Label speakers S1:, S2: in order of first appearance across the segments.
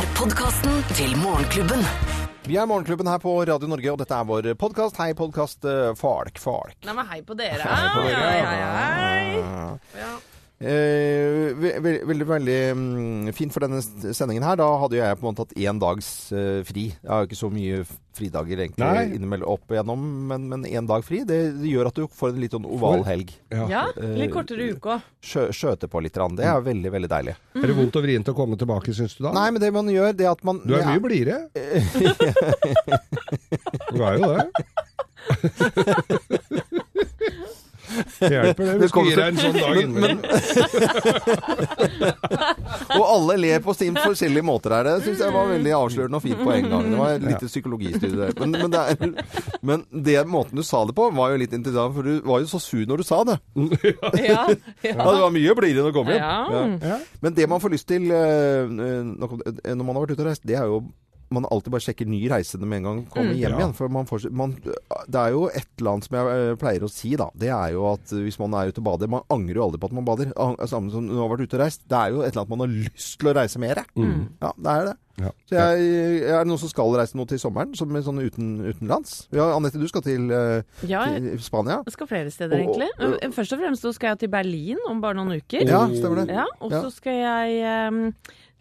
S1: er podkasten til Morgenklubben.
S2: Vi er Morgenklubben her på Radio Norge, og dette er vår podkast. Hei, podkast Falk, Falk.
S3: Nei, men hei på dere.
S2: Hei på dere.
S3: Ja, ja, ja. ja.
S2: Eh, ve ve veldig, veldig mm, fint for denne sendingen her. Da hadde jeg på en måte hatt én dags eh, fri. Jeg har jo ikke så mye fridager egentlig
S4: Nei.
S2: innimellom opp igjennom, men én dag fri, det, det gjør at du får en litt sånn oval helg.
S3: ja,
S2: Eh,
S3: litt kortere uke òg.
S2: Skjø, skjøte på litt. Det er veldig, veldig deilig.
S4: Er det vondt og vrient å komme tilbake, syns du da?
S2: Nei, men det man gjør, det at man
S4: Du er
S2: ja.
S4: mye blidere. Du er jo det. Det hjelper det. Vi skal gi deg en sånn dag innimellom.
S2: Og alle ler på sin forskjellige måter her. Det syns jeg var veldig avslørende og fint på en gang. Det var et lite psykologistudie. Men, men, det er, men det måten du sa det på, var jo litt interessant, for du var jo så sur når du sa det.
S3: Ja,
S2: Ja,
S3: ja.
S2: det var mye blidere når du kom hjem.
S3: Ja.
S4: Ja.
S2: Men det man får lyst til eh, eh, når man har vært ute og reist, det er jo man alltid bare sjekker ny reisende med en gang kommer hjem
S4: Ja.
S2: igjen. For man får, man, det er jo et eller annet som jeg eh, pleier å si, da. Det er jo at hvis man er ute og bader Man angrer jo aldri på at man bader. Ang- Samme som du man har vært ute og reist. Det er jo et eller annet man har lyst til å reise mer. Ja, det er det.
S4: Ja.
S2: Så jeg, er det noen som skal reise nå til sommeren, som er sånn uten, utenlands? Ja, Anette, du skal til, uh,
S3: ja,
S2: til Spania?
S3: jeg skal flere steder,
S2: Og-
S3: egentlig.
S2: og-
S3: Først og fremst så skal jeg til Berlin om bare noen uker.
S2: Ja, stemmer det.
S3: Ja, og så skal jeg em,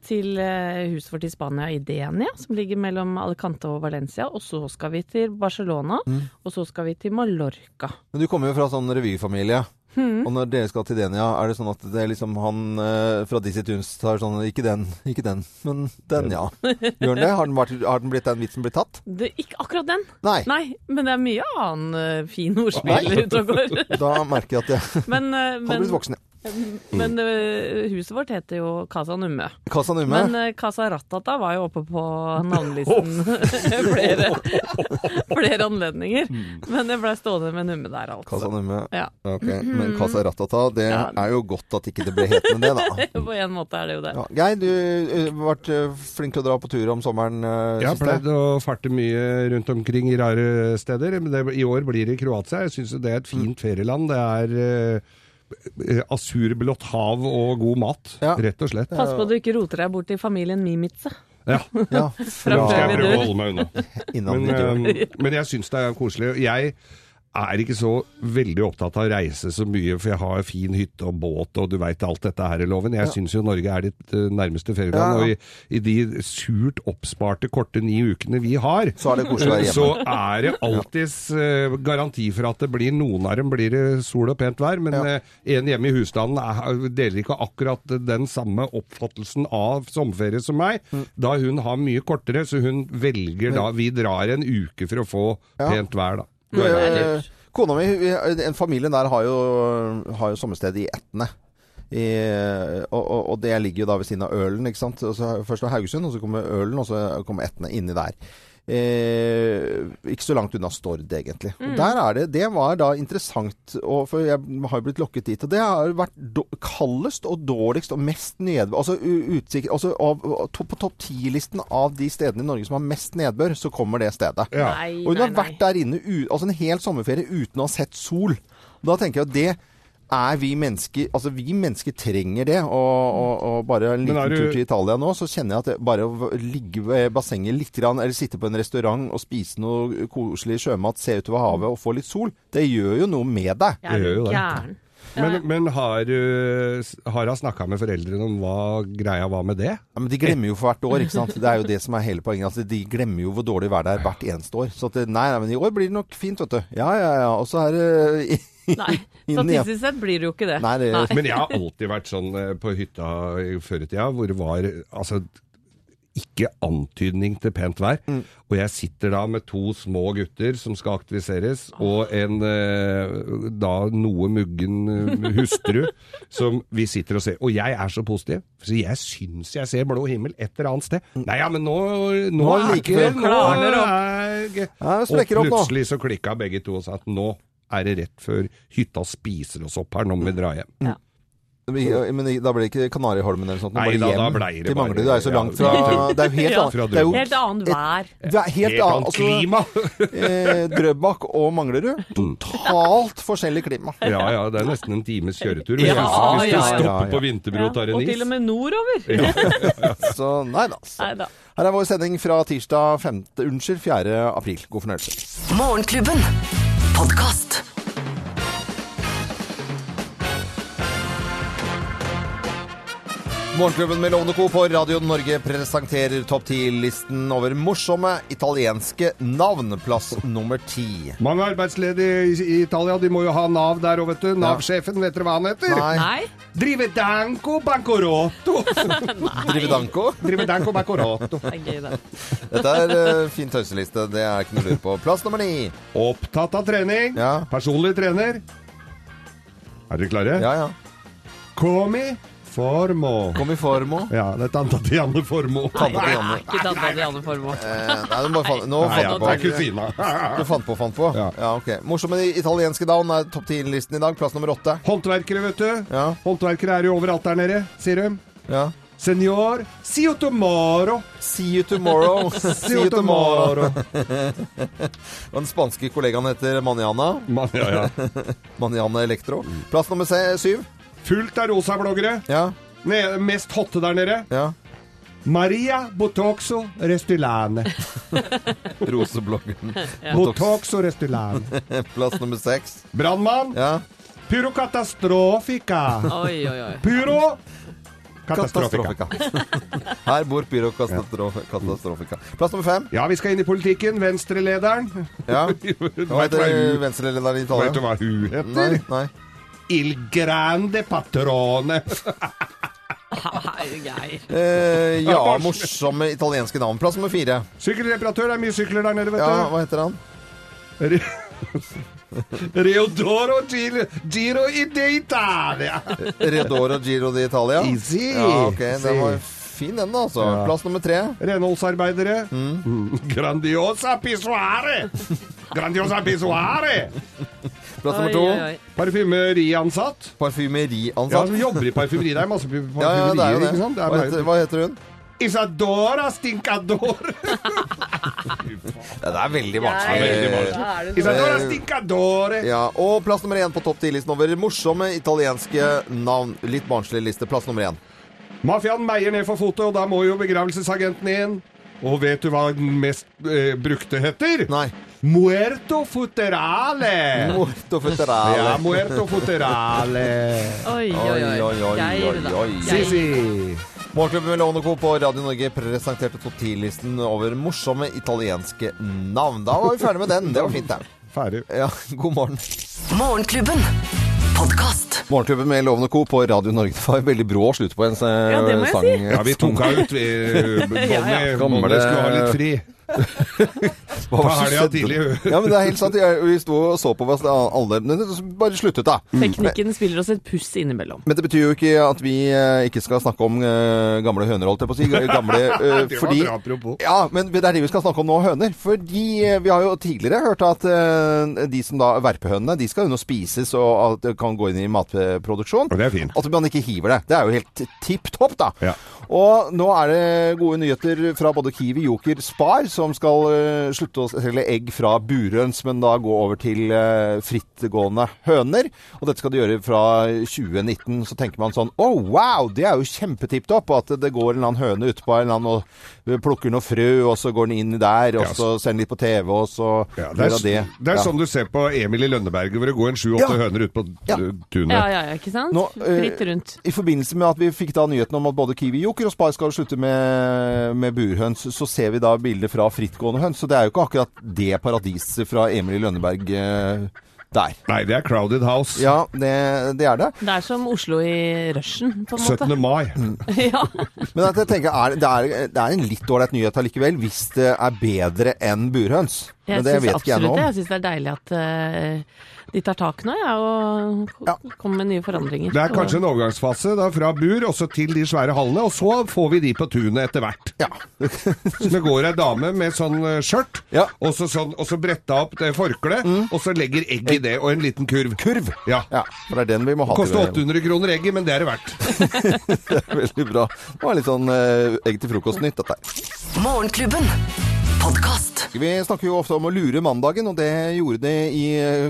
S3: til eh, huset vårt i Spania, i Denia, som ligger mellom Alicante og Valencia. Og så skal vi til Barcelona,
S2: Mm.
S3: og så skal vi til Mallorca.
S2: Men du kommer jo fra sånn revyfamilie.
S3: Mm.
S2: Og når dere skal til Denia, er det sånn at det er liksom han eh, fra Dizzie Tunes tar sånn Ikke den, ikke den, men den, ja. Gjør han det? Har den, vært, har den blitt den vitsen blitt tatt?
S3: Det, ikke akkurat den,
S2: Nei.
S3: nei, men det er mye annen eh, fin ordspill ute og går.
S2: Da merker jeg at jeg
S3: Men, Han
S2: har blitt voksen. ja.
S3: Men eh, huset vårt heter jo Casa Numme.
S2: Casa Numme.
S3: Men eh, Casa Ratata var jo oppe på navnelisten flere, flere anledninger. Men jeg blei stående med Numme der, altså.
S2: Casa Numme.
S3: Ja,
S2: Ok, Men Casa Ratata, det
S3: Ja.
S2: er jo godt at ikke det ble hetende det, da.
S3: på en måte er det jo det.
S2: Ja. Geir, du ble har vært eh, flink til å dra på tur om sommeren uh,
S4: Jeg har pleid å farte mye rundt omkring i rare steder. Men det, i år blir det Kroatia. Jeg syns det er et fint ferieland. Det er eh, asurblått hav og god mat,
S2: Ja.
S4: rett og slett.
S3: Pass på at du ikke roter deg bort til familien Mimitze.
S4: Ja,
S2: Ja,
S3: Fra
S4: skal jeg
S3: før vi
S4: prøve å
S3: dør.
S4: holde meg unna. Men, eh, men jeg syns det er koselig. Jeg er ikke så veldig opptatt av å reise så mye, for jeg har fin hytte og båt, og du veit alt dette her i loven. Jeg syns jo Norge er ditt eh, nærmeste ferieland,
S2: Ja, ja.
S4: og i, i de surt oppsparte korte ni ukene vi har,
S2: Så er det
S4: så er det alltids uh, garanti for at det blir noen av dem blir det sol og pent vær, men
S2: Ja.
S4: eh, en hjemme i husstanden er, deler ikke akkurat den samme oppfattelsen av sommerferie som meg,
S2: Mm.
S4: da hun har mye kortere, så hun velger da Vi drar en uke for å få
S2: Ja.
S4: pent vær, da.
S3: Er
S2: eh. Kona mi, en familien der har jo, har jo sommersted i Etne. I, og, og, og det ligger jo da ved siden av Ølen, ikke sant. Så først var Haugesund, og så kommer Ølen, og så kommer Etne inni der. Eh, ikke så langt unna Stord, egentlig. Og Der er det, det var da interessant, og, for jeg har jo blitt lokket dit. Og det har vært do, kaldest og dårligst og mest nedbør Altså, utsikt, altså av, to, på topp ti-listen av de stedene i Norge som har mest nedbør, så kommer det stedet.
S4: Ja.
S3: Nei,
S2: Og hun
S3: nei,
S2: har vært der inne u altså en hel sommerferie uten å ha sett sol. Da tenker jeg at det er vi mennesker Altså, vi mennesker trenger det. Og, og, og bare en liten
S4: du-
S2: tur til Italia nå, så kjenner jeg at det bare å ligge ved bassenget litt, grann, eller sitte på en restaurant og spise noe koselig sjømat, se utover havet og få litt sol, det gjør jo noe med deg.
S3: Er
S4: Det gjør jo det.
S3: gæren.
S4: Men, men har, har hun snakka med foreldrene om hva greia var med det?
S2: Ja, men de glemmer jo for hvert år, ikke sant. Det er jo det som er hele poenget. Altså, de glemmer jo hvor dårlig været er hvert eneste år. Så at nei, nei, men i år blir det nok fint, vet du. Ja, ja, ja. Og så er det
S3: Nei, statistisk sett blir det jo ikke det.
S2: Nei, det
S4: Men jeg har alltid vært sånn eh, på hytta i- før i tida, hvor det var altså ikke antydning til pent vær.
S2: Mm.
S4: Og jeg sitter da med to små gutter som skal aktiviseres, og en eh, da noe muggen eh, hustru som vi sitter og ser. Og jeg er så positiv, så jeg syns jeg ser blå himmel et eller annet sted. Nei, ja, men nå, nå,
S2: Nå er
S4: er
S2: like
S4: ikke
S2: før.
S4: nå
S3: nå,
S4: er,
S2: Ja, det
S4: Og
S2: sprekker opp nå.
S4: plutselig så klikka begge to og sa at nå er det rett før hytta spiser oss opp her, nå må vi dra hjem.
S2: Men da ble det ikke Kanariholmen eller sånt?
S4: Nei da, da ble det bare-.
S2: Det er jo så langt fra Det er jo helt
S3: Ja.
S2: annet. Det er jo
S3: Helt annet vær.
S2: det er helt,
S4: Helt
S2: annet. Altså,
S4: klima!
S2: eh, Drøbak og Manglerud. Totalt forskjellig klima.
S4: Ja ja, det er nesten en times kjøretur.
S3: Ja,
S4: hvis du- hvis du
S3: ja, ja.
S4: stopper
S2: Ja, ja.
S4: på Vinterbro og tar en is.
S3: og til og med nordover.
S2: Så nei da. så.
S3: Da.
S2: Her er vår sending fra tirsdag 5. Unnskyld, 4. april. God fornøyelse.
S1: Morgenklubben. Podkast.
S2: Morgenklubben med Lovende Co. på Radio Norge presenterer topp 10-listen over morsomme italienske navn. Plass nummer ti.
S4: Mange arbeidsledige i i Italia, de må jo ha Nav der òg, vet du. Nav-sjefen, vet dere hva han heter?
S2: Nei.
S3: Nei,
S4: Drivedanco Bancorotto.
S2: Drivedanco.
S4: Drivedanco Bancorotto.
S3: det er gøy, det.
S2: Dette er uh, fin tøyseliste. Det er ikke noe lurt på. Plass nummer ni.
S4: Opptatt av trening.
S2: Ja.
S4: Personlig trener. Er dere klare?
S2: Ja, ja.
S4: Comi formo.
S2: Kom i formo.
S4: Ja, det er tanta Diane Formo.
S2: Tante
S3: Nei,
S2: Diane.
S3: ikke til Janne Formoe.
S2: Eh, nei, du bare fant, nå
S4: Nei,
S2: fant
S4: ja,
S2: du
S4: det er
S2: på.
S4: kusina.
S2: Du fant på, fant på.
S4: Ja.
S2: Ja, ok. Morsomme italienske navn er topp 10-listen i dag. Plass nummer åtte.
S4: Håndverkere, vet du.
S2: Ja.
S4: Håndverkere er jo overalt der nede, sier de.
S2: Ja.
S4: Senor, see you tomorrow.
S2: See you tomorrow.
S4: See you tomorrow.
S2: Og den spanske kollegaen heter Maniana.
S4: Man, ja, ja.
S2: Maniana Electro. Plass nummer se- syv.
S4: Fullt av rosabloggere.
S2: Ja.
S4: Mest hotte der nede.
S2: ja.
S4: Maria Botoxo Restylane.
S2: Rosebloggen.
S4: Botoxo Restylane.
S2: Plass nummer seks.
S4: Brannmann.
S2: Ja.
S4: Pyro Catastrofica.
S3: Oi, oi, oi.
S4: Pyro
S2: Katastrofika. Her bor Pyro Katastrofika. Plass nummer fem.
S4: Ja, vi skal inn i politikken. Venstrelederen.
S2: Ja. Hva heter venstrelederen i
S4: vet du hva hun heter?
S2: Nei, nei.
S4: Il grande patrone.
S3: Geir.
S2: Eh, ja, morsomme italienske navn. Plass nummer fire.
S4: Sykkelreparatør. Det er mye sykler der nede, vet
S2: Ja, hva heter han?
S4: Reodoro Giro, Giro i Italia.
S2: Reodoro Giro d'Italia.
S4: Easy.
S2: Ja, ok. Den var fin, den. Altså.
S4: Ja.
S2: Plass nummer tre.
S4: Renholdsarbeidere. Mm. Grandiosa pissoare! Grandiosa pissoare!
S2: Plass nummer to.
S4: Parfymeriansatt. Ja,
S2: Parfymeriansatt.
S4: som jobber i parfymeri. Det er masse
S2: Ja, ja, det er jo
S4: parfymerier,
S2: det.
S4: ikke sant? Det er
S2: Hva
S4: bare-
S2: heter, hva heter hun?
S4: Isadora Stincador.
S2: Ja, det er veldig vanskelig.
S4: veldig Isadora Stincadore.
S2: Ja, og plass nummer én på topp 10-listen over morsomme italienske navn. Litt barnslig liste. Plass nummer én.
S4: Mafiaen meier ned for fotet, og da må jo begravelsesagenten inn. Og vet du hva den mest eh, brukte heter?
S2: Nei.
S4: Muerto futerale.
S2: Muerto futterale
S4: Ja, muerto futerale.
S3: Oi, oi, oi.
S2: Oi, oi, oi, oi.
S4: Si, si.
S2: Morgenklubben med Lovende Co. på Radio Norge presenterte topp 10-listen over morsomme italienske navn. Da var vi ferdig med den. Det var fint, det.
S4: Ferdig.
S2: Ja, god morgen.
S1: Morgenklubben. Podkast.
S2: Morgenklubben med Lovende Co. på Radio Norge. Det var veldig brå slutt på en sang.
S3: Ja, det må jeg
S2: sang.
S3: si.
S4: Ja, vi tok henne ut. Vi, Bonnie,
S3: Ja, ja.
S4: Bonnie skulle ha litt fri.
S2: Hva
S4: Ta
S2: var det som
S4: helga
S2: tidlig,
S4: tidlig.
S2: Ja, men det er helt sant. Jeg, vi sto og så på oss alle. Men det bare sluttet, da.
S3: Teknikken spiller oss et puss innimellom.
S2: Men det betyr jo ikke at vi eh, ikke skal snakke om eh, gamle høner, holdt jeg på å si. Gamle, eh,
S4: Det var
S2: fordi,
S4: bra apropos.
S2: ja, men det er det vi skal snakke om nå, høner. Fordi eh, vi har jo tidligere hørt at eh, de som da verpehønene, de skal jo nå spises og at det kan gå inn i matproduksjon.
S4: Og det er fint.
S2: At man ikke hiver det. Det er jo helt tipp topp, da.
S4: Ja.
S2: Og nå er det gode nyheter fra både Kiwi, Joker, Spar, som skal eh, slutte å selge egg fra burhøns, men da gå over til eh, frittgående høner. Og dette skal de gjøre fra 2019. Så tenker man sånn Å, wow! Det er jo kjempetipp topp! At det går en eller annen høne utpå en eller annen og plukker noe frø, og så går den inn der, og
S4: Ja,
S2: så ser den litt på TV, og så
S4: Ja, det
S2: gjør
S4: er,
S2: hun det.
S4: det er
S2: Ja.
S4: sånn du ser på Emil i Lønneberget, hvor det går en sju-åtte
S2: Ja.
S4: høner ut på
S2: Ja.
S4: tunet.
S3: Ja, ja, ja, ikke sant?
S2: Nå, eh,
S3: Fritt rundt.
S2: I forbindelse med at vi fikk da nyheten om at både Kiwi, Joker og Spar skal slutte med, med burhøns, så ser vi da bilder fra frittgående høns. Så det er jo ikke akkurat det paradiset fra Emil i Lønneberg eh, der.
S4: Nei, det er Crowded House.
S2: Ja, det, det er det.
S3: Det er som Oslo i rushen, på en måte.
S4: 17. mai.
S3: ja.
S2: Men at jeg tenker, er, det, er, det er en litt ålreit nyhet allikevel, hvis det er bedre enn burhøns.
S3: Jeg
S2: Men det vet ikke jeg
S3: absolutt
S2: noe
S3: det.
S2: om.
S3: Jeg syns det er deilig at eh, de tar tak nå, ja, og
S2: Ja.
S3: kommer med nye forandringer.
S4: Det er kanskje en overgangsfase da, fra bur også til de svære hallene, og så får vi de på tunet etter hvert.
S2: Ja.
S4: Så det går ei dame med sånn eh, skjørt,
S2: Ja. Mm.
S4: og, så sånn, og så bretta opp det forkleet, og så legger egg i det, og en liten kurv.
S2: Kurv.
S4: Ja.
S2: Ja, for det er den vi må ha
S4: Koster 800 kroner egget, men det er det verdt.
S2: Det er veldig bra. Det var litt sånn eh, egg til frokost-nytt, dette her.
S1: Morgenklubben. Podkast.
S2: Vi snakker jo ofte om å lure mandagen, og det gjorde det i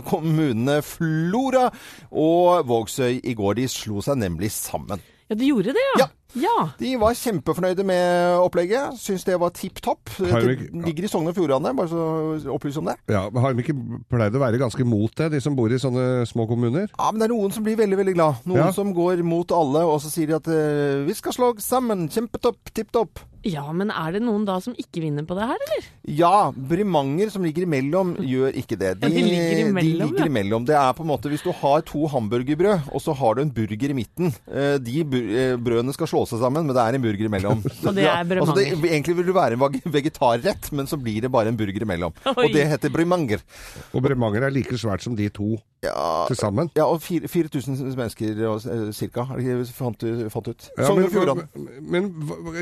S2: kommunene Flora og Vågsøy i går. De slo seg nemlig sammen.
S3: Ja, de gjorde det, ja.
S2: Ja.
S3: Ja.
S2: De var kjempefornøyde med opplegget. Syns det var tipp topp. Det ligger i Sogn og Fjordane, bare så opplys om det.
S4: Ja, Har de ikke pleid å være ganske mot det, de som bor i sånne små kommuner?
S2: Ja, men det er noen som blir veldig, veldig glad. Noen
S4: Ja.
S2: som går mot alle, og så sier de at eh, vi skal slå sammen. Kjempetopp, tipp topp.
S3: Ja, men er det noen da som ikke vinner på det her, eller?
S2: Ja, Brimanger som ligger imellom, gjør ikke det.
S3: Ja, de ligger imellom,
S2: de ligger
S3: ja.
S2: imellom. Det er på en måte Hvis du har to hamburgerbrød, og så har du en burger i midten eh, De eh, brødene skal slå seg sammen, men det er en burger imellom.
S3: Og det er
S2: altså, det, egentlig vil du være en vegetarrett, men så blir det bare en burger imellom.
S3: Oi.
S2: Og det heter Brimanger.
S4: Og Bremanger er like svært som de to
S2: Ja,
S4: til sammen.
S2: ja og fire- 4000 mennesker ca. cirka, er det ikke fant, fant ut.
S4: Ja, men,
S2: og
S4: men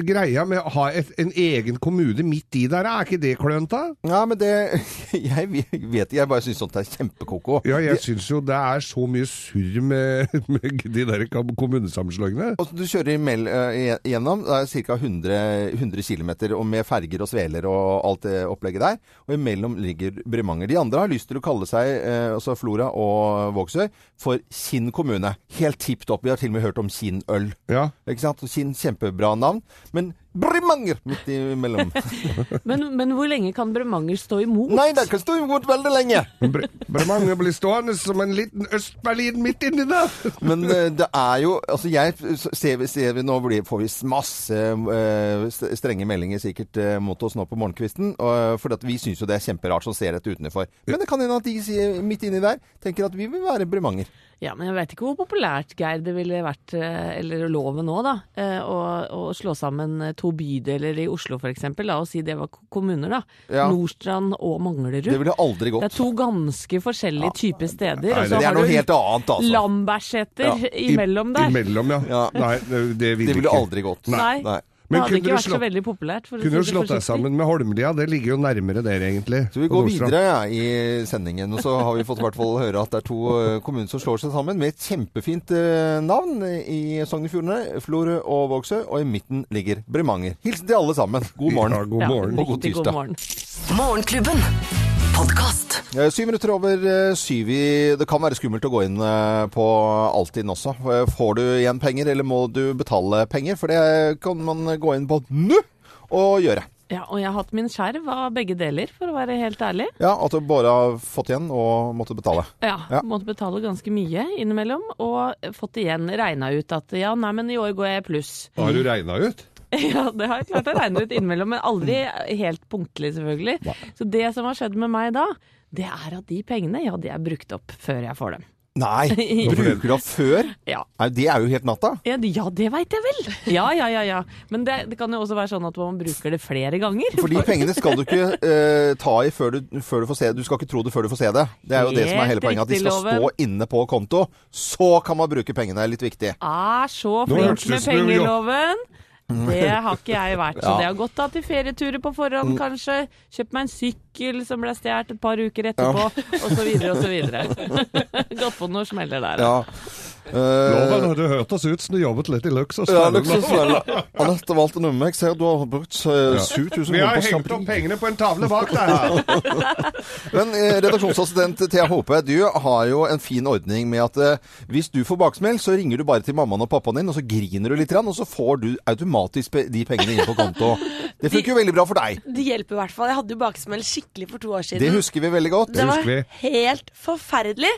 S4: greia med å ha et, en egen kommune midt i der, er ikke det klønt da?
S2: Ja, men det Jeg vet ikke, jeg bare syns sånt er kjempekoko.
S4: Ja, jeg syns jo det er så mye surr med, med de der kommunesammenslåingene.
S2: Og du kjører imell, eh, gjennom, det er ca. 100, 100 km, og med ferger og sveler og alt det opplegget der. Og imellom ligger Bremanger. De andre har lyst til å kalle seg, eh, altså Flora og Vågsøy, for Kinn kommune. Helt tipp topp. Vi har til og med hørt om Kinn øl.
S4: Ja.
S2: Ikke sant? Kinn, kjempebra navn. Men Bremanger midt imellom.
S3: Men, men hvor lenge kan Bremanger stå imot?
S2: Nei, det kan stå imot veldig lenge!
S4: Bre Bremanger blir stående som en liten Øst-Berlin midt inni der.
S2: Men eh, det er jo Altså, jeg ser, vi- ser vi nå blir, får vi masse uh, strenge meldinger sikkert uh, mot oss nå på morgenkvisten. Uh, for at vi syns jo det er kjemperart som ser dette utenfor. Men det kan hende at de sier midt inni der tenker at vi vil være Bremanger.
S3: Ja, men jeg vet ikke hvor populært, Geir, det ville vært, eller loven nå, da, eh, å, å slå sammen eh, to bydeler i Oslo f.eks. La oss si det var kommuner, da.
S2: Ja.
S3: Nordstrand og Manglerud.
S2: Det ville aldri
S3: Det er to ganske forskjellige typer steder.
S4: Nei,
S2: Det er noe helt annet, altså.
S3: Lambertseter
S2: Ja.
S3: imellom der.
S4: Imellom, ja.
S2: Ja.
S4: Nei, det, det ville,
S2: Det ville
S4: ikke.
S2: aldri gått.
S3: Nei.
S2: Nei.
S3: Det hadde ikke
S4: vært
S3: vært så veldig populært. For
S4: Kunne du slått deg sammen med Holmlia? Det ligger jo nærmere dere, egentlig.
S2: Så vi går videre ja, i sendingen, og så har vi fått i hvert fall høre at det er to eh, kommuner som slår seg sammen med et kjempefint eh, navn i Sogn og Fjordane. Florø og Vågsøy, og i midten ligger Bremanger. Hilsen til alle sammen. God morgen.
S4: Ja, god
S3: Ja.
S2: Og god
S3: tirsdag. god morgen.
S1: Morgenklubben. Podkast.
S2: Syv minutter over eh, syv i Det kan være skummelt å gå inn eh, på Altinn også. Eh, Får du igjen penger, eller må du betale penger? For det kan man gå inn på nå og gjøre.
S3: Ja, og jeg har hatt min skjerv av begge deler, for å være helt ærlig.
S2: Ja, At du bare har fått igjen og måtte betale.
S3: Ja,
S2: Ja.
S3: måtte betale ganske mye innimellom, og fått igjen regna ut at ja, nei, men i år går jeg pluss.
S4: Har du regna ut?
S3: Ja, det har jeg klart å regne ut innimellom, men aldri helt punktlig, selvfølgelig. Så det som har skjedd med meg da, det er at de pengene, ja, de er brukt opp før jeg får dem.
S2: Nei! Bruker du opp før?
S3: Ja,
S2: Nei, Det er jo helt natta.
S3: ja, det- ja det veit jeg vel! Ja, ja, ja, ja. Men det, det kan jo også være sånn at man bruker det flere ganger.
S2: For de pengene skal du ikke eh, ta i før du, før du får se det. Du skal ikke tro det før du får se det. Det er jo det som er hele poenget. At de skal stå inne på konto. Så kan man bruke pengene. Litt viktig.
S3: Er så
S4: Nå
S3: flink med pengeloven. Det har ikke jeg vært. Så
S2: Ja.
S3: det har gått da til ferieturer på forhånd, kanskje. Kjøpt meg en sykkel som ble stjålet et par uker etterpå, og så videre. Gått på noen smeller der.
S2: Ja.
S4: Loven,
S2: Eh,
S4: det hørtes ut som du jobbet litt i Luksus?
S2: ja, valgte Anette Walter Numme, jeg ser du har brukt eh, 7000
S4: Vi har hengt opp pengene på en tavle bak deg her.
S2: Men eh, redaksjonsassistent Thea Håpe, du har jo en fin ordning med at eh, hvis du får baksmell, så ringer du bare til mammaen og pappaen din, og så griner du litt, grann, og så får du automatisk de pengene inn på konto. Det funker jo veldig bra for deg.
S5: Det hjelper i hvert fall. Jeg hadde jo baksmell skikkelig for to år siden.
S2: Det husker vi veldig godt.
S5: Det var
S4: vi.
S5: helt forferdelig.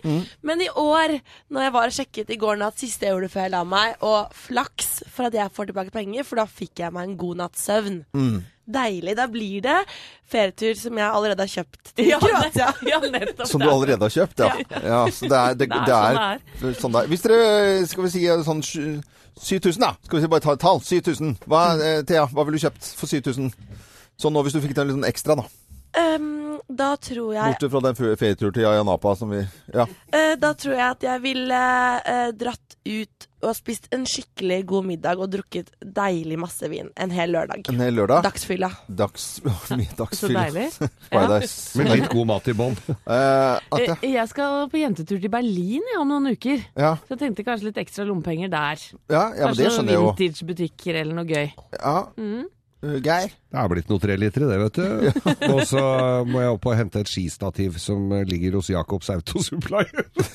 S5: Men i år, når jeg var og sjekket i går natt, siste jeg gjorde før jeg la meg, og flaks for at jeg får tilbake penger, for da fikk jeg meg en god natts søvn. Deilig. Da blir det ferietur som jeg allerede har kjøpt til
S3: Ja,
S5: Kroatia.
S3: ja, nettopp.
S2: Som du allerede har kjøpt, ja. ja så det er, det,
S3: Det er
S2: det
S3: sånn
S2: er sånn det er. Hvis dere, skal vi si sånn 7000, da. Skal vi si bare ta et tall. 7000. Hva, eh, Thea, hva ville du kjøpt for 7000? Sånn nå hvis du fikk til litt sånn ekstra, da.
S5: Um, da tror jeg
S2: Bortsett fra den ferieturen ferietur til Ayanapa som vi Ja.
S5: Eh, Da tror jeg at jeg ville eh, dratt ut og spist en skikkelig god middag og drukket deilig masse vin en hel lørdag.
S2: En hel lørdag.
S5: Dagsfylla.
S2: Dags, mye
S3: Så deilig.
S2: Paradise.
S4: Med litt god mat i bånn.
S2: Eh,
S3: Eh, Jeg skal på jentetur til Berlin ja, om noen uker.
S2: Ja,
S3: Så jeg tenkte kanskje litt ekstra lommepenger der.
S2: ja, ja, men det skjønner jeg
S3: noen
S2: Kanskje
S3: vintage-butikker eller noe gøy.
S2: Ja.
S3: Mm.
S2: Geir?
S4: Det er blitt noen trelitere, det, vet du. Og så må jeg opp og hente et skistativ som ligger hos Jacobs Autosupply.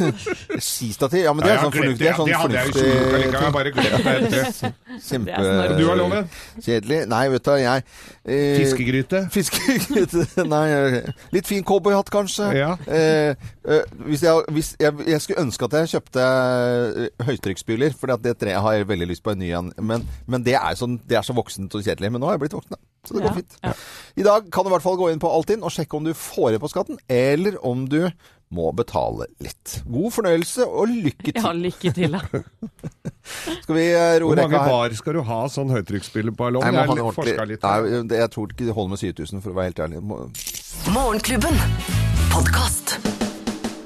S2: Skistativ? Ja, men det er sånn fornuftig. Det sånn
S4: Det hadde jeg jo ikke gjort, jeg bare glemt
S3: det. Kjempe...
S4: Du har lovet.
S2: Kjedelig. Nei, vet du, jeg eh,
S4: Fiskegryte.
S2: Fiskegryte. Nei, litt fin cowboyhatt, kanskje.
S4: Ja.
S2: Eh, eh, hvis jeg, hvis jeg, jeg skulle ønske at jeg kjøpte høytrykksspyler, for det treet har jeg veldig lyst på en ny en. Men, men det, er sånn, det er så voksent og kjedelig. Men nå har jeg blitt voksen, da. Så det går fint.
S3: ja.
S2: I dag kan du i hvert fall gå inn på Altinn og sjekke om du får igjen på skatten, eller om du må betale litt. God fornøyelse og lykke til.
S3: Ja, lykke til, da.
S2: Skal vi roe rekka her?
S4: Hvor mange bar skal du ha sånn høytrykksspilleballong? Jeg,
S2: Jeg
S4: har forska litt.
S2: Nei, jeg tror ikke det holder med 7000, for å være helt ærlig. Må-
S1: Morgenklubben. Podcast.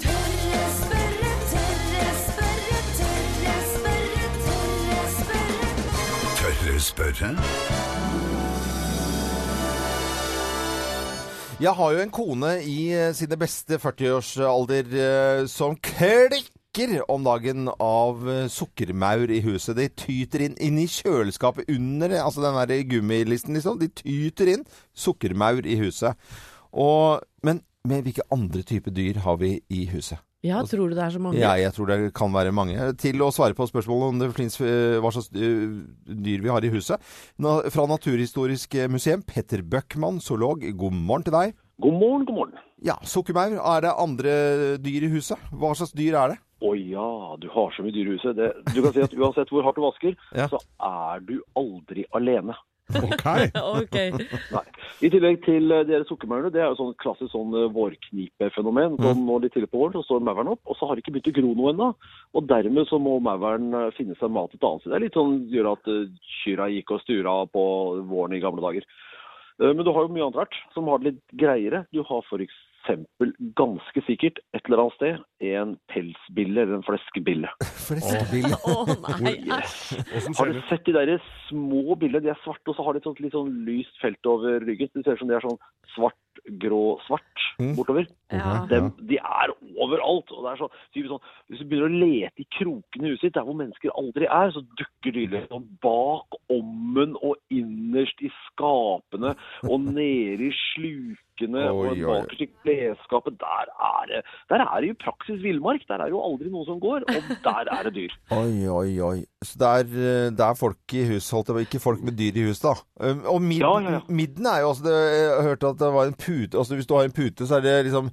S6: Tørre spørre, tørre spørre, tørre spørre, tørre spørre.
S7: Tørre spørre?
S2: Jeg har jo en kone i eh, sine beste 40-årsalder eh, som klikker om dagen av eh, sukkermaur i huset. De tyter inn, inn i kjøleskapet under altså den der gummilisten, liksom. De tyter inn sukkermaur i huset. Og, men, men hvilke andre typer dyr har vi i huset?
S3: Ja, tror du det er så mange?
S2: Ja, jeg tror det kan være mange. Til å svare på spørsmålet om det finnes eh, hva slags eh, dyr vi har i huset. Fra Naturhistorisk museum, Petter Bøckmann, zoolog, god morgen til deg.
S8: God morgen, god morgen.
S2: Ja, sukkermaur. Er det andre dyr i huset? Hva slags dyr er det?
S8: Å ja, du har så mye dyr i huset. Det, du kan si at uansett hvor hardt du vasker,
S2: Ja.
S8: så er du aldri alene.
S4: Ok.
S3: okay.
S8: Nei. I tillegg til eh, de her sukkermaurene, det er jo sånn klassisk sånn eh, vårknipefenomen. Mm. når de tidlig på våren, så står mauren opp, og så har det ikke begynt å gro noe ennå. Og dermed så må mauren eh, finne seg mat et annet sted. Det er litt sånn gjør at kyrne gikk og stura på våren i gamle dager. Men du har jo mye annet rart som har det litt greiere. Du har f.eks. ganske sikkert et eller annet sted en pelsbille eller en fleskebille.
S2: fleskebille?
S3: Å nei, æsj.
S4: Åssen
S8: Har du sett de der små billene? De er svarte, og så har de et sånt litt sånn lyst felt over ryggen. Det ser ut som de er sånn svart, grå, svart
S2: Mm.
S8: bortover.
S3: Ja.
S8: Dem, de er overalt. og det er så, sånn, Hvis du begynner å lete i krokene i huset ditt, der hvor mennesker aldri er, så dukker de liksom bak ommen og innerst i skapene og nede i slukene
S2: Oi, og
S8: bakerst i klesskapet. Der er det der er det jo praksis villmark. Der er jo aldri noe som går, og der er det dyr.
S2: Oi, oi, oi. Så det er, eh, det er folk i hus, holdt jeg på. Ikke folk med dyr i huset, da. Og midden,
S8: Ja, ja, ja.
S2: midden er jo også, det, Jeg hørte at det var en pute Altså hvis du har en pute, så er det liksom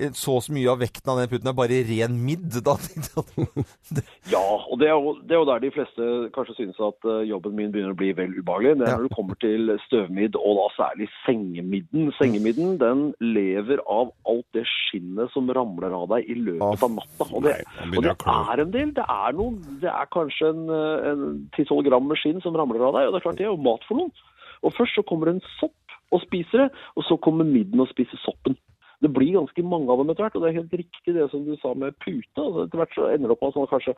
S2: eh, så så mye av vekten av den puten er bare ren midd. Da
S8: Ja, og det er, jo, det er jo der de fleste kanskje synes at eh, jobben min begynner å bli vel ubehagelig. Det er
S2: Ja.
S8: når du kommer til støvmidd, og da særlig sengemidden. Sengemidden den lever av alt det skinnet som ramler av deg i løpet av natta. Og det, og det er en del. Det er, noen, det er kanskje en, eh, 10-12 gram med skinn som ramler av deg, og det er klart det er jo mat for noen. Og først så kommer det en sopp og spiser det, og så kommer midden og spiser soppen. Det blir ganske mange av dem etter hvert, og det er helt riktig det som du sa med pute. Altså, etter hvert så ender det opp med at kanskje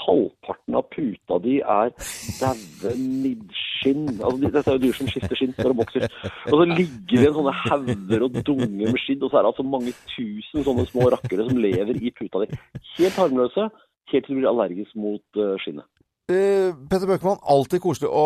S8: halvparten av puta di er daue middskinn. Altså, dette er jo dyr som skifter skinn når de vokser. Og så ligger det en sånne hauger og dunger med skinn, og så er det altså mange tusen sånne små rakkere som lever i puta di. Helt harmløse, helt til du blir allergisk mot eh, skinnet.
S2: Eh, Petter Bøckmann, alltid koselig å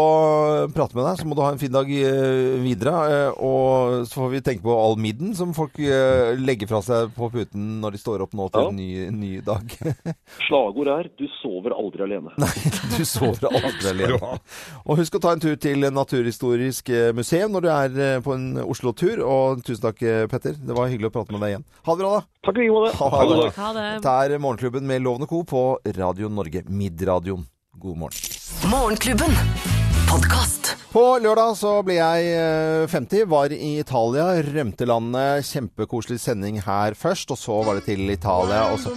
S2: prate med deg. Så må du ha en fin dag eh, videre. eh, og så får vi tenke på all midden som folk legger fra seg på puten når de står opp nå til
S8: Ja.
S2: en ny, ny dag.
S8: Slagord er 'du sover aldri alene'.
S2: Nei, du sover aldri alene. Og husk å ta en tur til Naturhistorisk museum når du er på en Oslo-tur. Og tusen takk, Petter. Det var hyggelig å prate med deg igjen. Ha det bra, da.
S8: Takk i like måte.
S2: Ha det.
S3: Ha det.
S2: Dette er Morgenklubben med Lovende Co. på Radio Norge. Midradioen. God morgen.
S1: Morgenklubben. Podcast.
S2: På lørdag så ble jeg eh, 50, var i Italia, rømte landet. Kjempekoselig sending her først, og så var det til Italia. Og så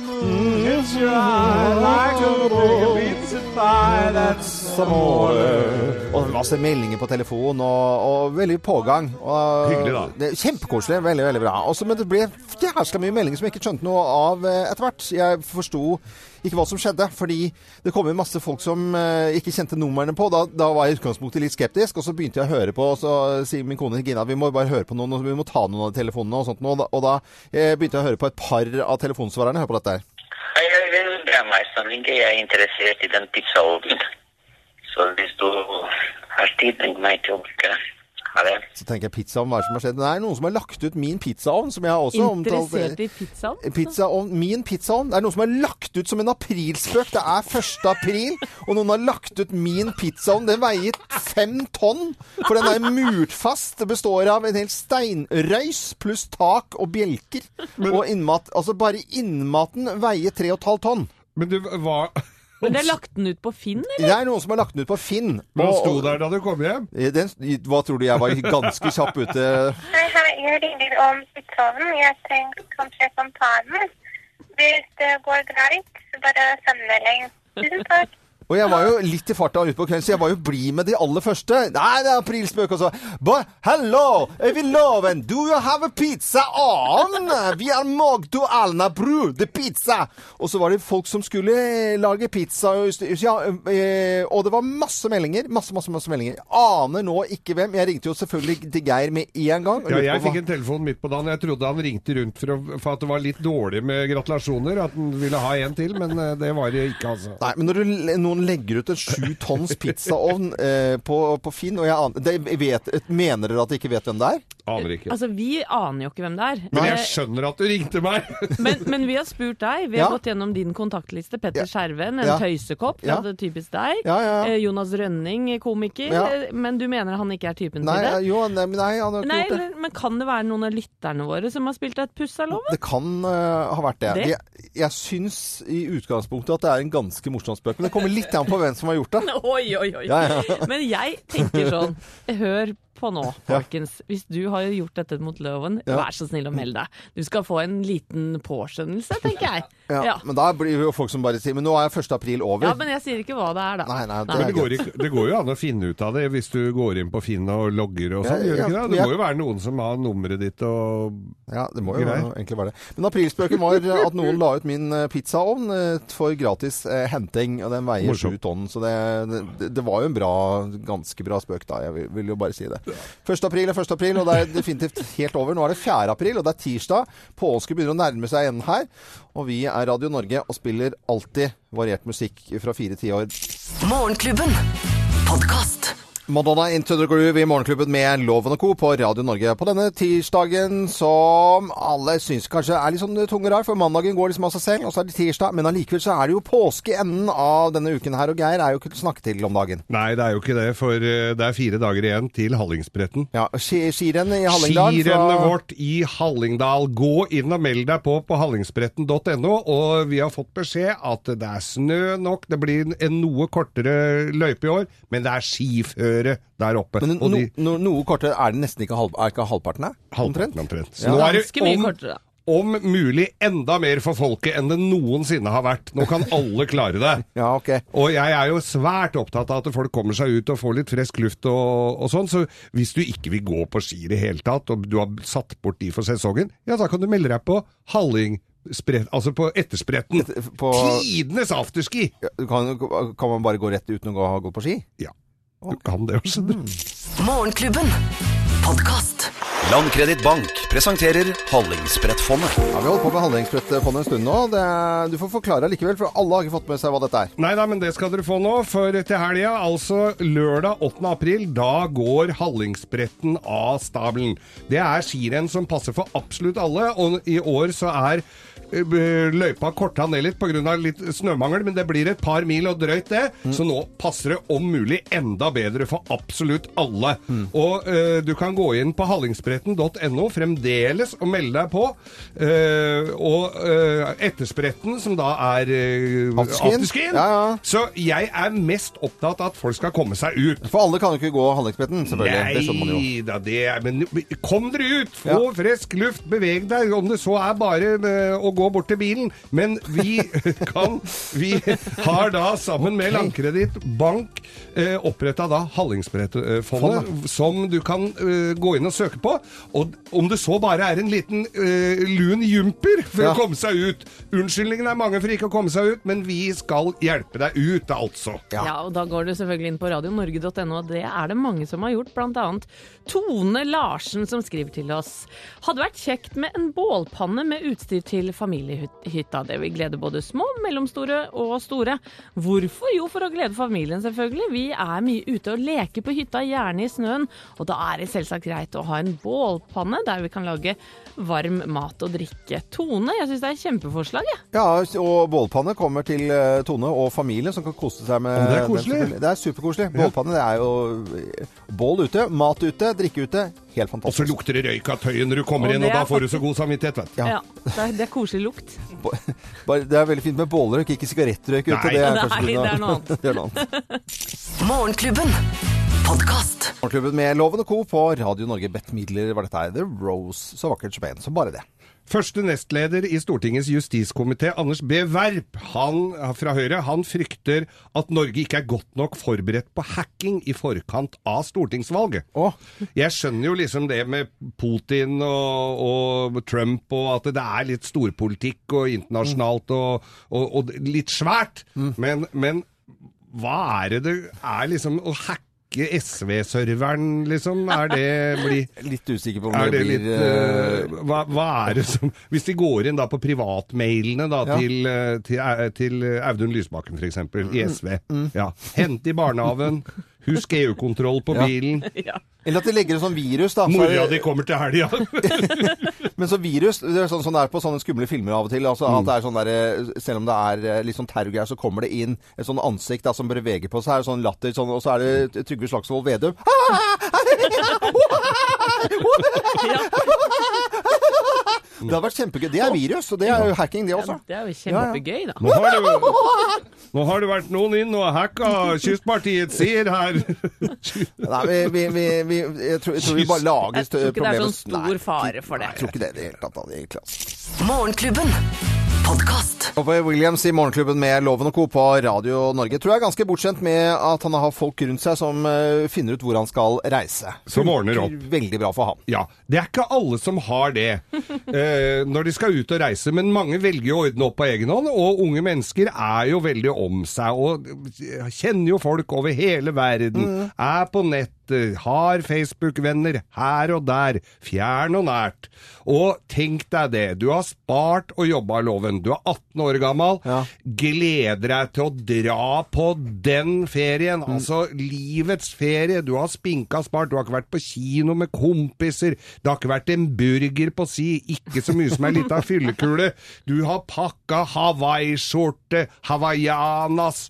S2: Og masse meldinger på telefon, og, og veldig pågang. Og,
S4: Hyggelig, da.
S2: Det, kjempekoselig. Veldig, veldig bra. Også, men det ble jævla mye meldinger som jeg ikke skjønte noe av eh, etter hvert. Jeg forsto ikke hva som skjedde, fordi det kom inn masse folk som eh, ikke kjente numrene på. Da, da var jeg i utgangspunktet litt skeptisk, og så begynte jeg å høre på, og så sier min kone Gina vi må bare høre på noen, og vi må ta noen av telefonene og sånt. nå. Og da, da eh, begynte jeg å høre på et par av telefonsvarerne. Hør på dette her.
S7: Hei, jeg Det er meg samling. Jeg er interessert i den pizzaovnen. Så hvis du har tid, ring meg til å bruke. Det.
S2: Så tenker jeg pizzaovn, hva er det som har skjedd? Det er noen som har lagt ut min pizzaovn, som jeg har også omtalt.
S3: Interessert i pizzaovn?
S2: Pizzaovn, min pizzaovn. Det er noen som har lagt ut som en aprilspøk. Det er 1. april, og noen har lagt ut min pizzaovn. Den veier fem tonn, for den er murt fast. Det består av en hel steinrøys pluss tak og bjelker. Og innmat. Altså bare innmaten veier 3,5 tonn.
S4: Men du, hva
S3: Men det er lagt den ut på Finn, eller?
S2: Det er noen som har lagt den ut på Finn.
S4: Men
S2: Og-
S4: sto der da du kom hjem?
S2: Den, hva tror du jeg var ganske kjapp ute?
S9: Hei, hei, jeg ringer om pizzaovnen. Jeg trenger kanskje den. Hvis det går greit, så bare send melding. Tusen takk.
S2: Og jeg var jo litt i farta ute på kvelden, så jeg var jo blid med de aller første. Nei, det er aprilspøk også. But hello, Eviloven, do you have a pizza on? Vi er Magdo Alna Bru, the pizza. Og så var det folk som skulle lage pizza, ja, eh, og det var masse meldinger. Masse, masse, masse meldinger. Aner nå ikke hvem. Jeg ringte jo selvfølgelig til Geir med en gang.
S4: Ja, jeg fikk en telefon midt på dagen. Jeg trodde han ringte rundt for, å, for at det var litt dårlig med gratulasjoner. At han ville ha en til, men eh, det var det ikke, altså.
S2: Nei, men når du, noen legger ut en sju tonns pizzaovn eh, på, på Finn, og jeg aner, de vet, mener dere at dere ikke vet hvem det er?
S4: Aner ikke.
S3: Altså, Vi aner jo ikke hvem det er.
S4: Men jeg
S3: Eh,
S4: skjønner at du ringte meg!
S3: men, men vi har spurt deg. Vi har
S2: Ja.
S3: gått gjennom din kontaktliste. Petter
S2: Ja.
S3: Skjerven, en
S2: Ja.
S3: tøysekopp.
S2: Ja.
S3: Det er typisk deg.
S2: Ja, ja, ja.
S3: Eh, Jonas Rønning, komiker.
S2: Ja.
S3: Eh, Men du mener han ikke er typen
S2: Nei,
S3: til det?
S2: jo, nei, nei, han har ikke
S3: Nei,
S2: gjort det.
S3: men kan det være noen av lytterne våre som har spilt et puss av loven?
S2: Det kan uh, ha vært det.
S3: Det?
S2: Jeg, jeg syns i utgangspunktet at det er en ganske morsom spøk, men det kommer litt an på hvem som har gjort det.
S3: Oi, oi, oi.
S2: Ja, ja.
S3: Men jeg tenker sånn Hør på nå, folkens. Hvis du har gjort dette mot loven,
S2: Ja.
S3: vær så snill å melde deg. Du skal få en liten påskjønnelse, tenker jeg.
S2: Ja,
S3: Ja.
S2: Men da blir jo folk som bare sier Men nå er 1. april over.
S3: Ja, men jeg sier ikke hva det er, da.
S2: Nei, nei, det
S3: Nei.
S4: Er det går, ikke, det går jo an å finne ut av det hvis du går inn på Finn og logger og sånn.
S2: Ja,
S4: gjør det
S2: ja,
S4: ikke det? Det må jo være noen som har nummeret ditt og
S2: Ja, det må jo
S4: være,
S2: egentlig være det. Men aprilspøken var at noen la ut min eh, pizzaovn eh, for gratis eh, henting, og den veier sju tonn. Så det, det, det var jo en bra, ganske bra spøk da. Jeg vil, vil jo bare si det. 1. april er 1. april, og det er definitivt helt over. Nå er det 4. april, og det er tirsdag. Påske begynner å nærme seg enden her. Og vi er Radio Norge og spiller alltid variert musikk fra fire tiår.
S1: Morgenklubben. Podkast.
S2: Madonna Into the Groove i Morgenklubben med Loven og Co. på Radio Norge. På denne tirsdagen som alle syns kanskje er litt sånn tung og rar, for mandagen går liksom av seg selv, og så er det tirsdag. Men allikevel så er det jo påske i enden av denne uken her, og Geir er jo ikke til å snakke til om dagen.
S4: Nei, det er jo ikke det, for eh, det er fire dager igjen til Hallingsbretten.
S2: Ja, ski- Skirenn i Hallingdal.
S4: Skirennet
S2: fra-
S4: vårt i Hallingdal. Gå inn og meld deg på på hallingsbretten.no. Og vi har fått beskjed at det er snø nok. Det blir en noe kortere løype i år, men det er skiføre der oppe.
S2: Men no,
S4: de,
S2: no, noe kortere er det nesten ikke, halv, er ikke halvparten her?
S4: halvparten omtrent. Så
S2: Ja.
S4: nå er det om,
S3: kortere.
S4: om mulig enda mer for folket enn det noensinne har vært. Nå kan alle klare det.
S2: Ja, ok.
S4: Og jeg er jo svært opptatt av at folk kommer seg ut og får litt frisk luft og, og sånn, så hvis du ikke vil gå på ski i det hele tatt, og du har satt bort de for sesongen, ja da kan du melde deg på Halling... Spret, altså på etterspretten.
S2: På,
S4: Tidenes afterski!
S2: kan, kan man bare gå rett uten å gå, gå på ski?
S4: Ja, du kan det skjønner du.
S1: Morgenklubben. Podkast.
S10: Landkreditt Bank presenterer Hallingsbrettfondet.
S2: Ja, Vi har holdt på med Hallingsbrettfondet en stund nå. Det, er- du får forklare likevel, for alle har ikke fått med seg hva dette er.
S4: Nei da, men det skal dere få nå, for til helga, altså lørdag 8. april, da går Hallingsbretten av stabelen. Det er skirenn som passer for absolutt alle, og i år så er eh, løypa korta ned litt pga. litt snømangel, men det blir et par mil og drøyt det, så nå passer det om mulig enda bedre for absolutt alle. Og uh, du kan gå inn på hallingsbretten.no fremdeles fremdeles å melde deg på. Uh, og uh, etterspretten, som da er uh, afterskin.
S2: Ja, ja.
S4: Så jeg er mest opptatt av at folk skal komme seg ut.
S2: For alle kan jo ikke gå Hallingsbretten, selvfølgelig. Det skjønner man jo.
S4: Da, det er Men kom dere ut! Få
S2: Ja.
S4: frisk luft, beveg deg, om det så er bare å gå bort til bilen. Men vi kan Vi har da sammen med Landkreditt Bank eh, oppretta da Hallingsbrettfondet, som du kan gå inn og søke på. Og om det så bare er en liten eh, lun jumper for
S2: Ja.
S4: å komme seg ut Unnskyldningen er mange for ikke å komme seg ut, men vi skal hjelpe deg ut, altså.
S3: Ja. og da går du selvfølgelig inn på radionorge.no, og det er det mange som har gjort. Blant annet Tone Larsen som skriver til oss. Hadde vært kjekt med en bålpanne med utstyr til familiehytta. Det vil glede både små, mellomstore og store. Hvorfor? Jo, for å glede familien, selvfølgelig. Vi er mye ute og leker på hytta, gjerne i snøen. Og da er det selvsagt greit å ha en bålpanne der vi kan lage varm mat og drikke. Tone, jeg syns det er et kjempeforslag, jeg.
S2: Ja, og bålpanne kommer til eh, Tone og familien som kan kose seg med
S4: Men det er koselig.
S2: Den, Det er superkoselig. Bålpanne det er jo eh, bål ute, mat ute, drikke ute. Helt fantastisk.
S4: Og så lukter det røyk av tøyen når du kommer
S3: Og
S4: inn, og da får du så god samvittighet, vet du.
S2: Ja.
S3: Ja, det er, det er koselig lukt.
S2: Det er veldig fint med bålrøyk, ikke sigarettrøyk ute.
S4: Nei.
S2: Det er,
S3: Nei, det er noe annet.
S2: det er noe annet.
S1: Morgenklubben. Podkast.
S2: Morgenklubben med Loven og Co. på Radio Norge. Bedt midler var dette her. The Rose. Så vakkert som en. Så bare det.
S4: Første nestleder i Stortingets justiskomité, Anders B. Werp, han fra Høyre, han frykter at Norge ikke er godt nok forberedt på hacking i forkant av stortingsvalget.
S2: Oh.
S4: Jeg skjønner jo liksom det med Putin og, og Trump, og at det er litt storpolitikk og internasjonalt og, og, og litt svært. Men, men hva er det det er liksom å hacke SV-serveren, liksom? Er det bli
S2: Litt usikker på om det,
S4: det litt
S2: blir eh,
S4: eh, hva, hva er det som Hvis de går inn da på privatmailene da,
S2: Ja.
S4: til, eh, til, til Audun Lysbakken f.eks. i SV ja. Hent i barnehagen. Husk EU-kontroll på
S2: Ja.
S4: bilen.
S2: Eller at de legger en sånn virus, da.
S4: Mora di kommer til helga.
S2: Men så virus, det er sånn som det er på sånne skumle filmer av og til. Altså
S4: Mm.
S2: at det er sånn der, eh, Selv om det er eh, litt sånn terrorgreier, så kommer det inn et sånn ansikt da, som beveger på seg. Er sånn latter, sånn, og så er det Trygve Slagsvold Vedum. Det hadde vært kjempegøy. Det er virus, og det er jo hacking, det også.
S3: Det er jo kjempegøy, da.
S4: Nå har, det, nå har det vært noen inn og hacka Kystpartiet sier her.
S2: Nei, vi, vi, vi, vi, jeg, tror, jeg tror vi bare lager
S3: Jeg tror ikke det er
S2: problemer.
S3: sånn stor fare for det.
S2: Jeg tror ikke det i det hele tatt. altså.
S1: Morgenklubben. Podkast.
S2: På Williams i Morgenklubben med Loven og Co. på Radio Norge. Tror jeg er ganske bortskjemt med at han har folk rundt seg som eh, finner ut hvor han skal reise.
S4: Som ordner opp.
S2: Veldig bra for han.
S4: Ja, det er ikke alle som har det eh, når de skal ut og reise, men mange velger å ordne opp på egen hånd, og unge mennesker er jo veldig om seg, og kjenner jo folk over hele verden, er på nettet, har Facebook-venner her og der, fjern og nært. Og tenk deg det, du har spart og jobba loven, du er 18 år gammel,
S2: Ja.
S4: gleder deg til å dra på den ferien, altså livets ferie. Du har spinka spart, du har ikke vært på kino med kompiser, det har ikke vært en burger på si, ikke så mye som ei lita fyllekule. Du har pakka hawaiiskjorte, hawaiianas,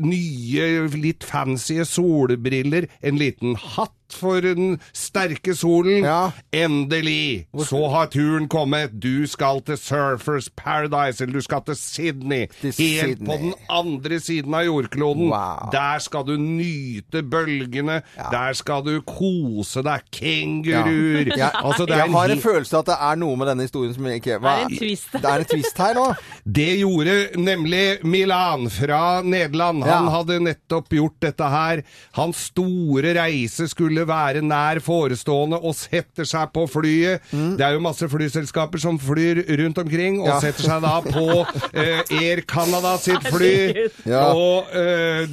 S4: nye, litt fancy solbriller, en liten hatt for den sterke solen.
S2: Ja.
S4: Endelig! Så har turen kommet. Du skal til Surfers Paradise, eller du skal til Sydney.
S2: Til
S4: helt
S2: Sydney.
S4: på den andre siden av jordkloden.
S2: Wow.
S4: Der skal du nyte bølgene. Der skal du kose deg. Kenguruer.
S2: Ja.
S4: Altså,
S2: jeg har en følelse av at det er noe med denne historien som ikke hva-
S3: Det er en twist.
S2: Det er en twist her nå.
S4: Det gjorde nemlig Milan fra Nederland. Han
S2: Ja.
S4: hadde nettopp gjort dette her. Hans store reise skulle være nær forestående og setter seg på flyet. Det er jo masse flyselskaper som flyr rundt omkring, og
S2: Ja.
S4: setter seg da på eh, Air Canada sitt fly.
S2: Ja.
S4: Og eh,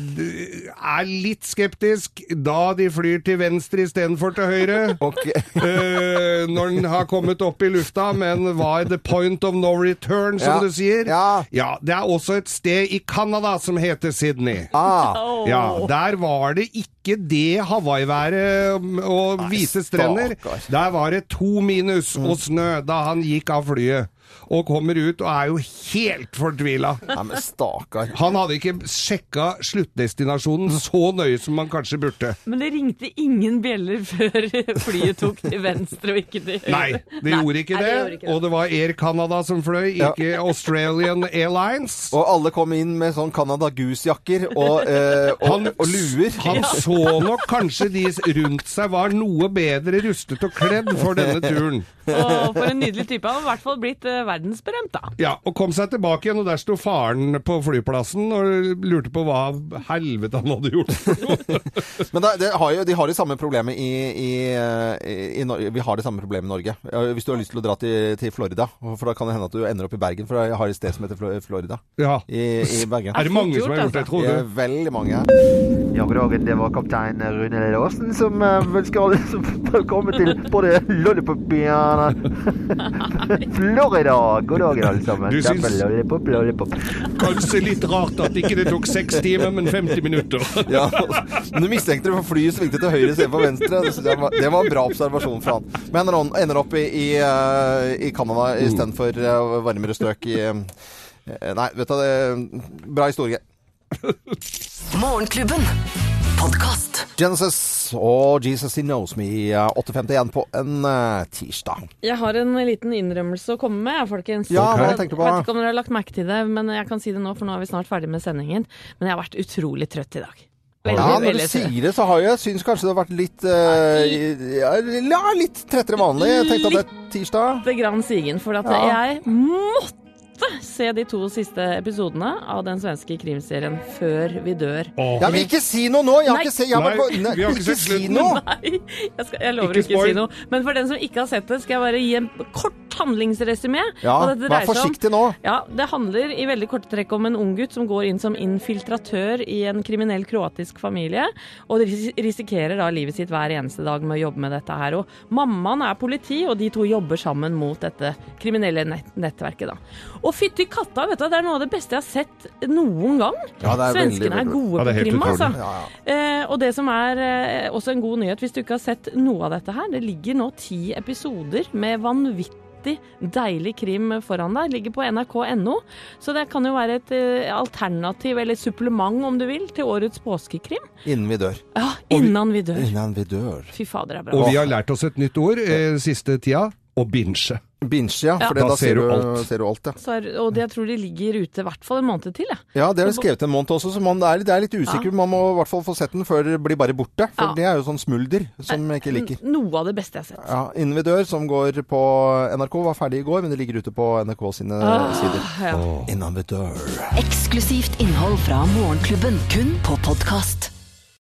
S4: er litt skeptisk da de flyr til venstre istedenfor til høyre.
S2: Okay.
S4: Eh, når den har kommet opp i lufta, men var the point of no return, som
S2: Ja.
S4: du sier.
S2: Ja.
S4: Det er også et sted i Canada som heter Sydney.
S2: Ah.
S4: Ja, Der var det ikke det Hawaii-været um, og hvite strender. Der var det to minus
S2: Mm.
S4: og snø da han gikk av flyet. Og kommer ut og er jo helt fortvila.
S2: Nei, men stakkar.
S4: Han hadde ikke sjekka sluttdestinasjonen så nøye som man kanskje burde.
S3: Men det ringte ingen bjeller før flyet tok til venstre og ikke til høyre.
S4: Nei, det gjorde ikke
S3: nei,
S4: det.
S3: gjorde ikke
S4: Og det var Air Canada som fløy,
S2: Ja.
S4: ikke Australian Airlines.
S2: Og alle kom inn med sånn Canada Goose-jakker og, eh, og,
S4: Han-
S2: og luer.
S4: Han så nok kanskje de rundt seg var noe bedre rustet og kledd for denne turen.
S3: Og for en nydelig type. Han har i hvert fall blitt eh, verdensberømt, da.
S4: Ja, og kom seg tilbake igjen, og der sto faren på flyplassen og lurte på hva helvete han hadde gjort.
S2: Men det, det har jo, de har det samme problemet i, i, i, i Norge. Vi har det samme problemet i Norge. Hvis du har lyst til å dra til, til Florida, for da kan det hende at du ender opp i Bergen, for jeg har et sted som heter Florida
S4: Ja.
S2: i, i Bergen.
S4: Er det mange som har gjort det,
S3: altså.
S4: tror
S2: Det er
S4: du?
S2: veldig mange.
S11: Ja, god dag. Det var kaptein Rune Lille Aasen som ønsker alle som velkommen til både Lollipop-byen Florida. God dag, alle sammen.
S4: Du syns-
S11: Lollipop, lollipop.
S4: Kanskje litt rart at ikke det tok seks timer, men 50 minutter.
S2: Ja, men du mistenkte det for flyet svingte til høyre istedenfor venstre. Det, var, det var en bra observasjon fra han. Men han ender opp i, i, eh, i Canada istedenfor uh, varmere strøk i eh, Nei, vet du det Bra historie.
S1: Morgenklubben. Podkast.
S2: Genesis og Jesus He Knows Me. eh, 8.51 på en eh, tirsdag.
S3: Jeg har en liten innrømmelse å komme med, folkens.
S2: Ja, hva
S3: Jeg
S2: på?
S3: vet ikke om dere har lagt merke til det, men jeg kan si det nå, for nå er vi snart ferdig med sendingen. Men jeg har vært utrolig trøtt i dag. Veldig,
S2: Ja, når du sier det, så har jeg syns kanskje det har vært litt uh, ja, litt trettere vanlig. Jeg tenkte at det er tirsdag.
S3: Lite grann sigen, for at
S2: Ja.
S3: jeg måtte se de to siste episodene av den svenske krimserien Før vi dør.
S2: Jeg vil ikke si noe nå! Jeg har
S3: Nei.
S2: ikke sett jeg har
S4: Nei, ikke
S2: ikke
S4: sett
S2: si noe!
S3: Nei, jeg, skal, jeg lover
S4: Ikke
S3: ikke, å si noe. Men for den som ikke har sett det, skal jeg bare gi en kort handlingsresymé.
S2: Ja, vær
S3: om-
S2: forsiktig nå.
S3: Ja, Det handler i veldig korte trekk om en ung gutt som går inn som infiltratør i en kriminell kroatisk familie, og ris- risikerer da livet sitt hver eneste dag med å jobbe med dette her. Og mammaen er politi, og de to jobber sammen mot dette kriminelle nett nettverket, da. Og fytti katta, vet du, det er noe av det beste jeg har sett noen gang.
S2: Ja, det er veldig,
S3: Svenskene er gode
S4: Ja, er
S3: på krim, altså.
S2: Ja, ja.
S3: Eh, og det som er eh, også en god nyhet, hvis du ikke har sett noe av dette her, det ligger nå ti episoder med vanvittig deilig krim foran deg. Ligger på nrk.no, så det kan jo være et eh, alternativ, eller supplement om du vil, til årets påskekrim.
S2: Innen vi dør.
S3: Ja, innan vi dør.
S2: Innan vi dør.
S3: Fy fader, det er bra.
S4: Og vi har lært oss et nytt ord eh, siste tida. Å binge.
S2: Binge, ja.
S3: Ja.
S2: For da,
S4: Da
S2: ser du alt. Ser du alt ja.
S3: Så er, og det, jeg tror de ligger ute i hvert fall en måned til, Ja,
S2: ja, det er skrevet en måned også, så man er, det er litt usikker. Man må i hvert fall få sett den før det blir bare borte. For
S3: Ja.
S2: det er jo sånn smulder som jeg ikke liker.
S3: Noe av det beste jeg har sett.
S2: Ja, Innen vi dør, som går på NRK, var ferdig i går, men det ligger ute på NRK sine
S3: Ah,
S2: sider.
S3: ja.
S2: Innen vi dør.
S1: Eksklusivt innhold fra Morgenklubben. Kun på podkast.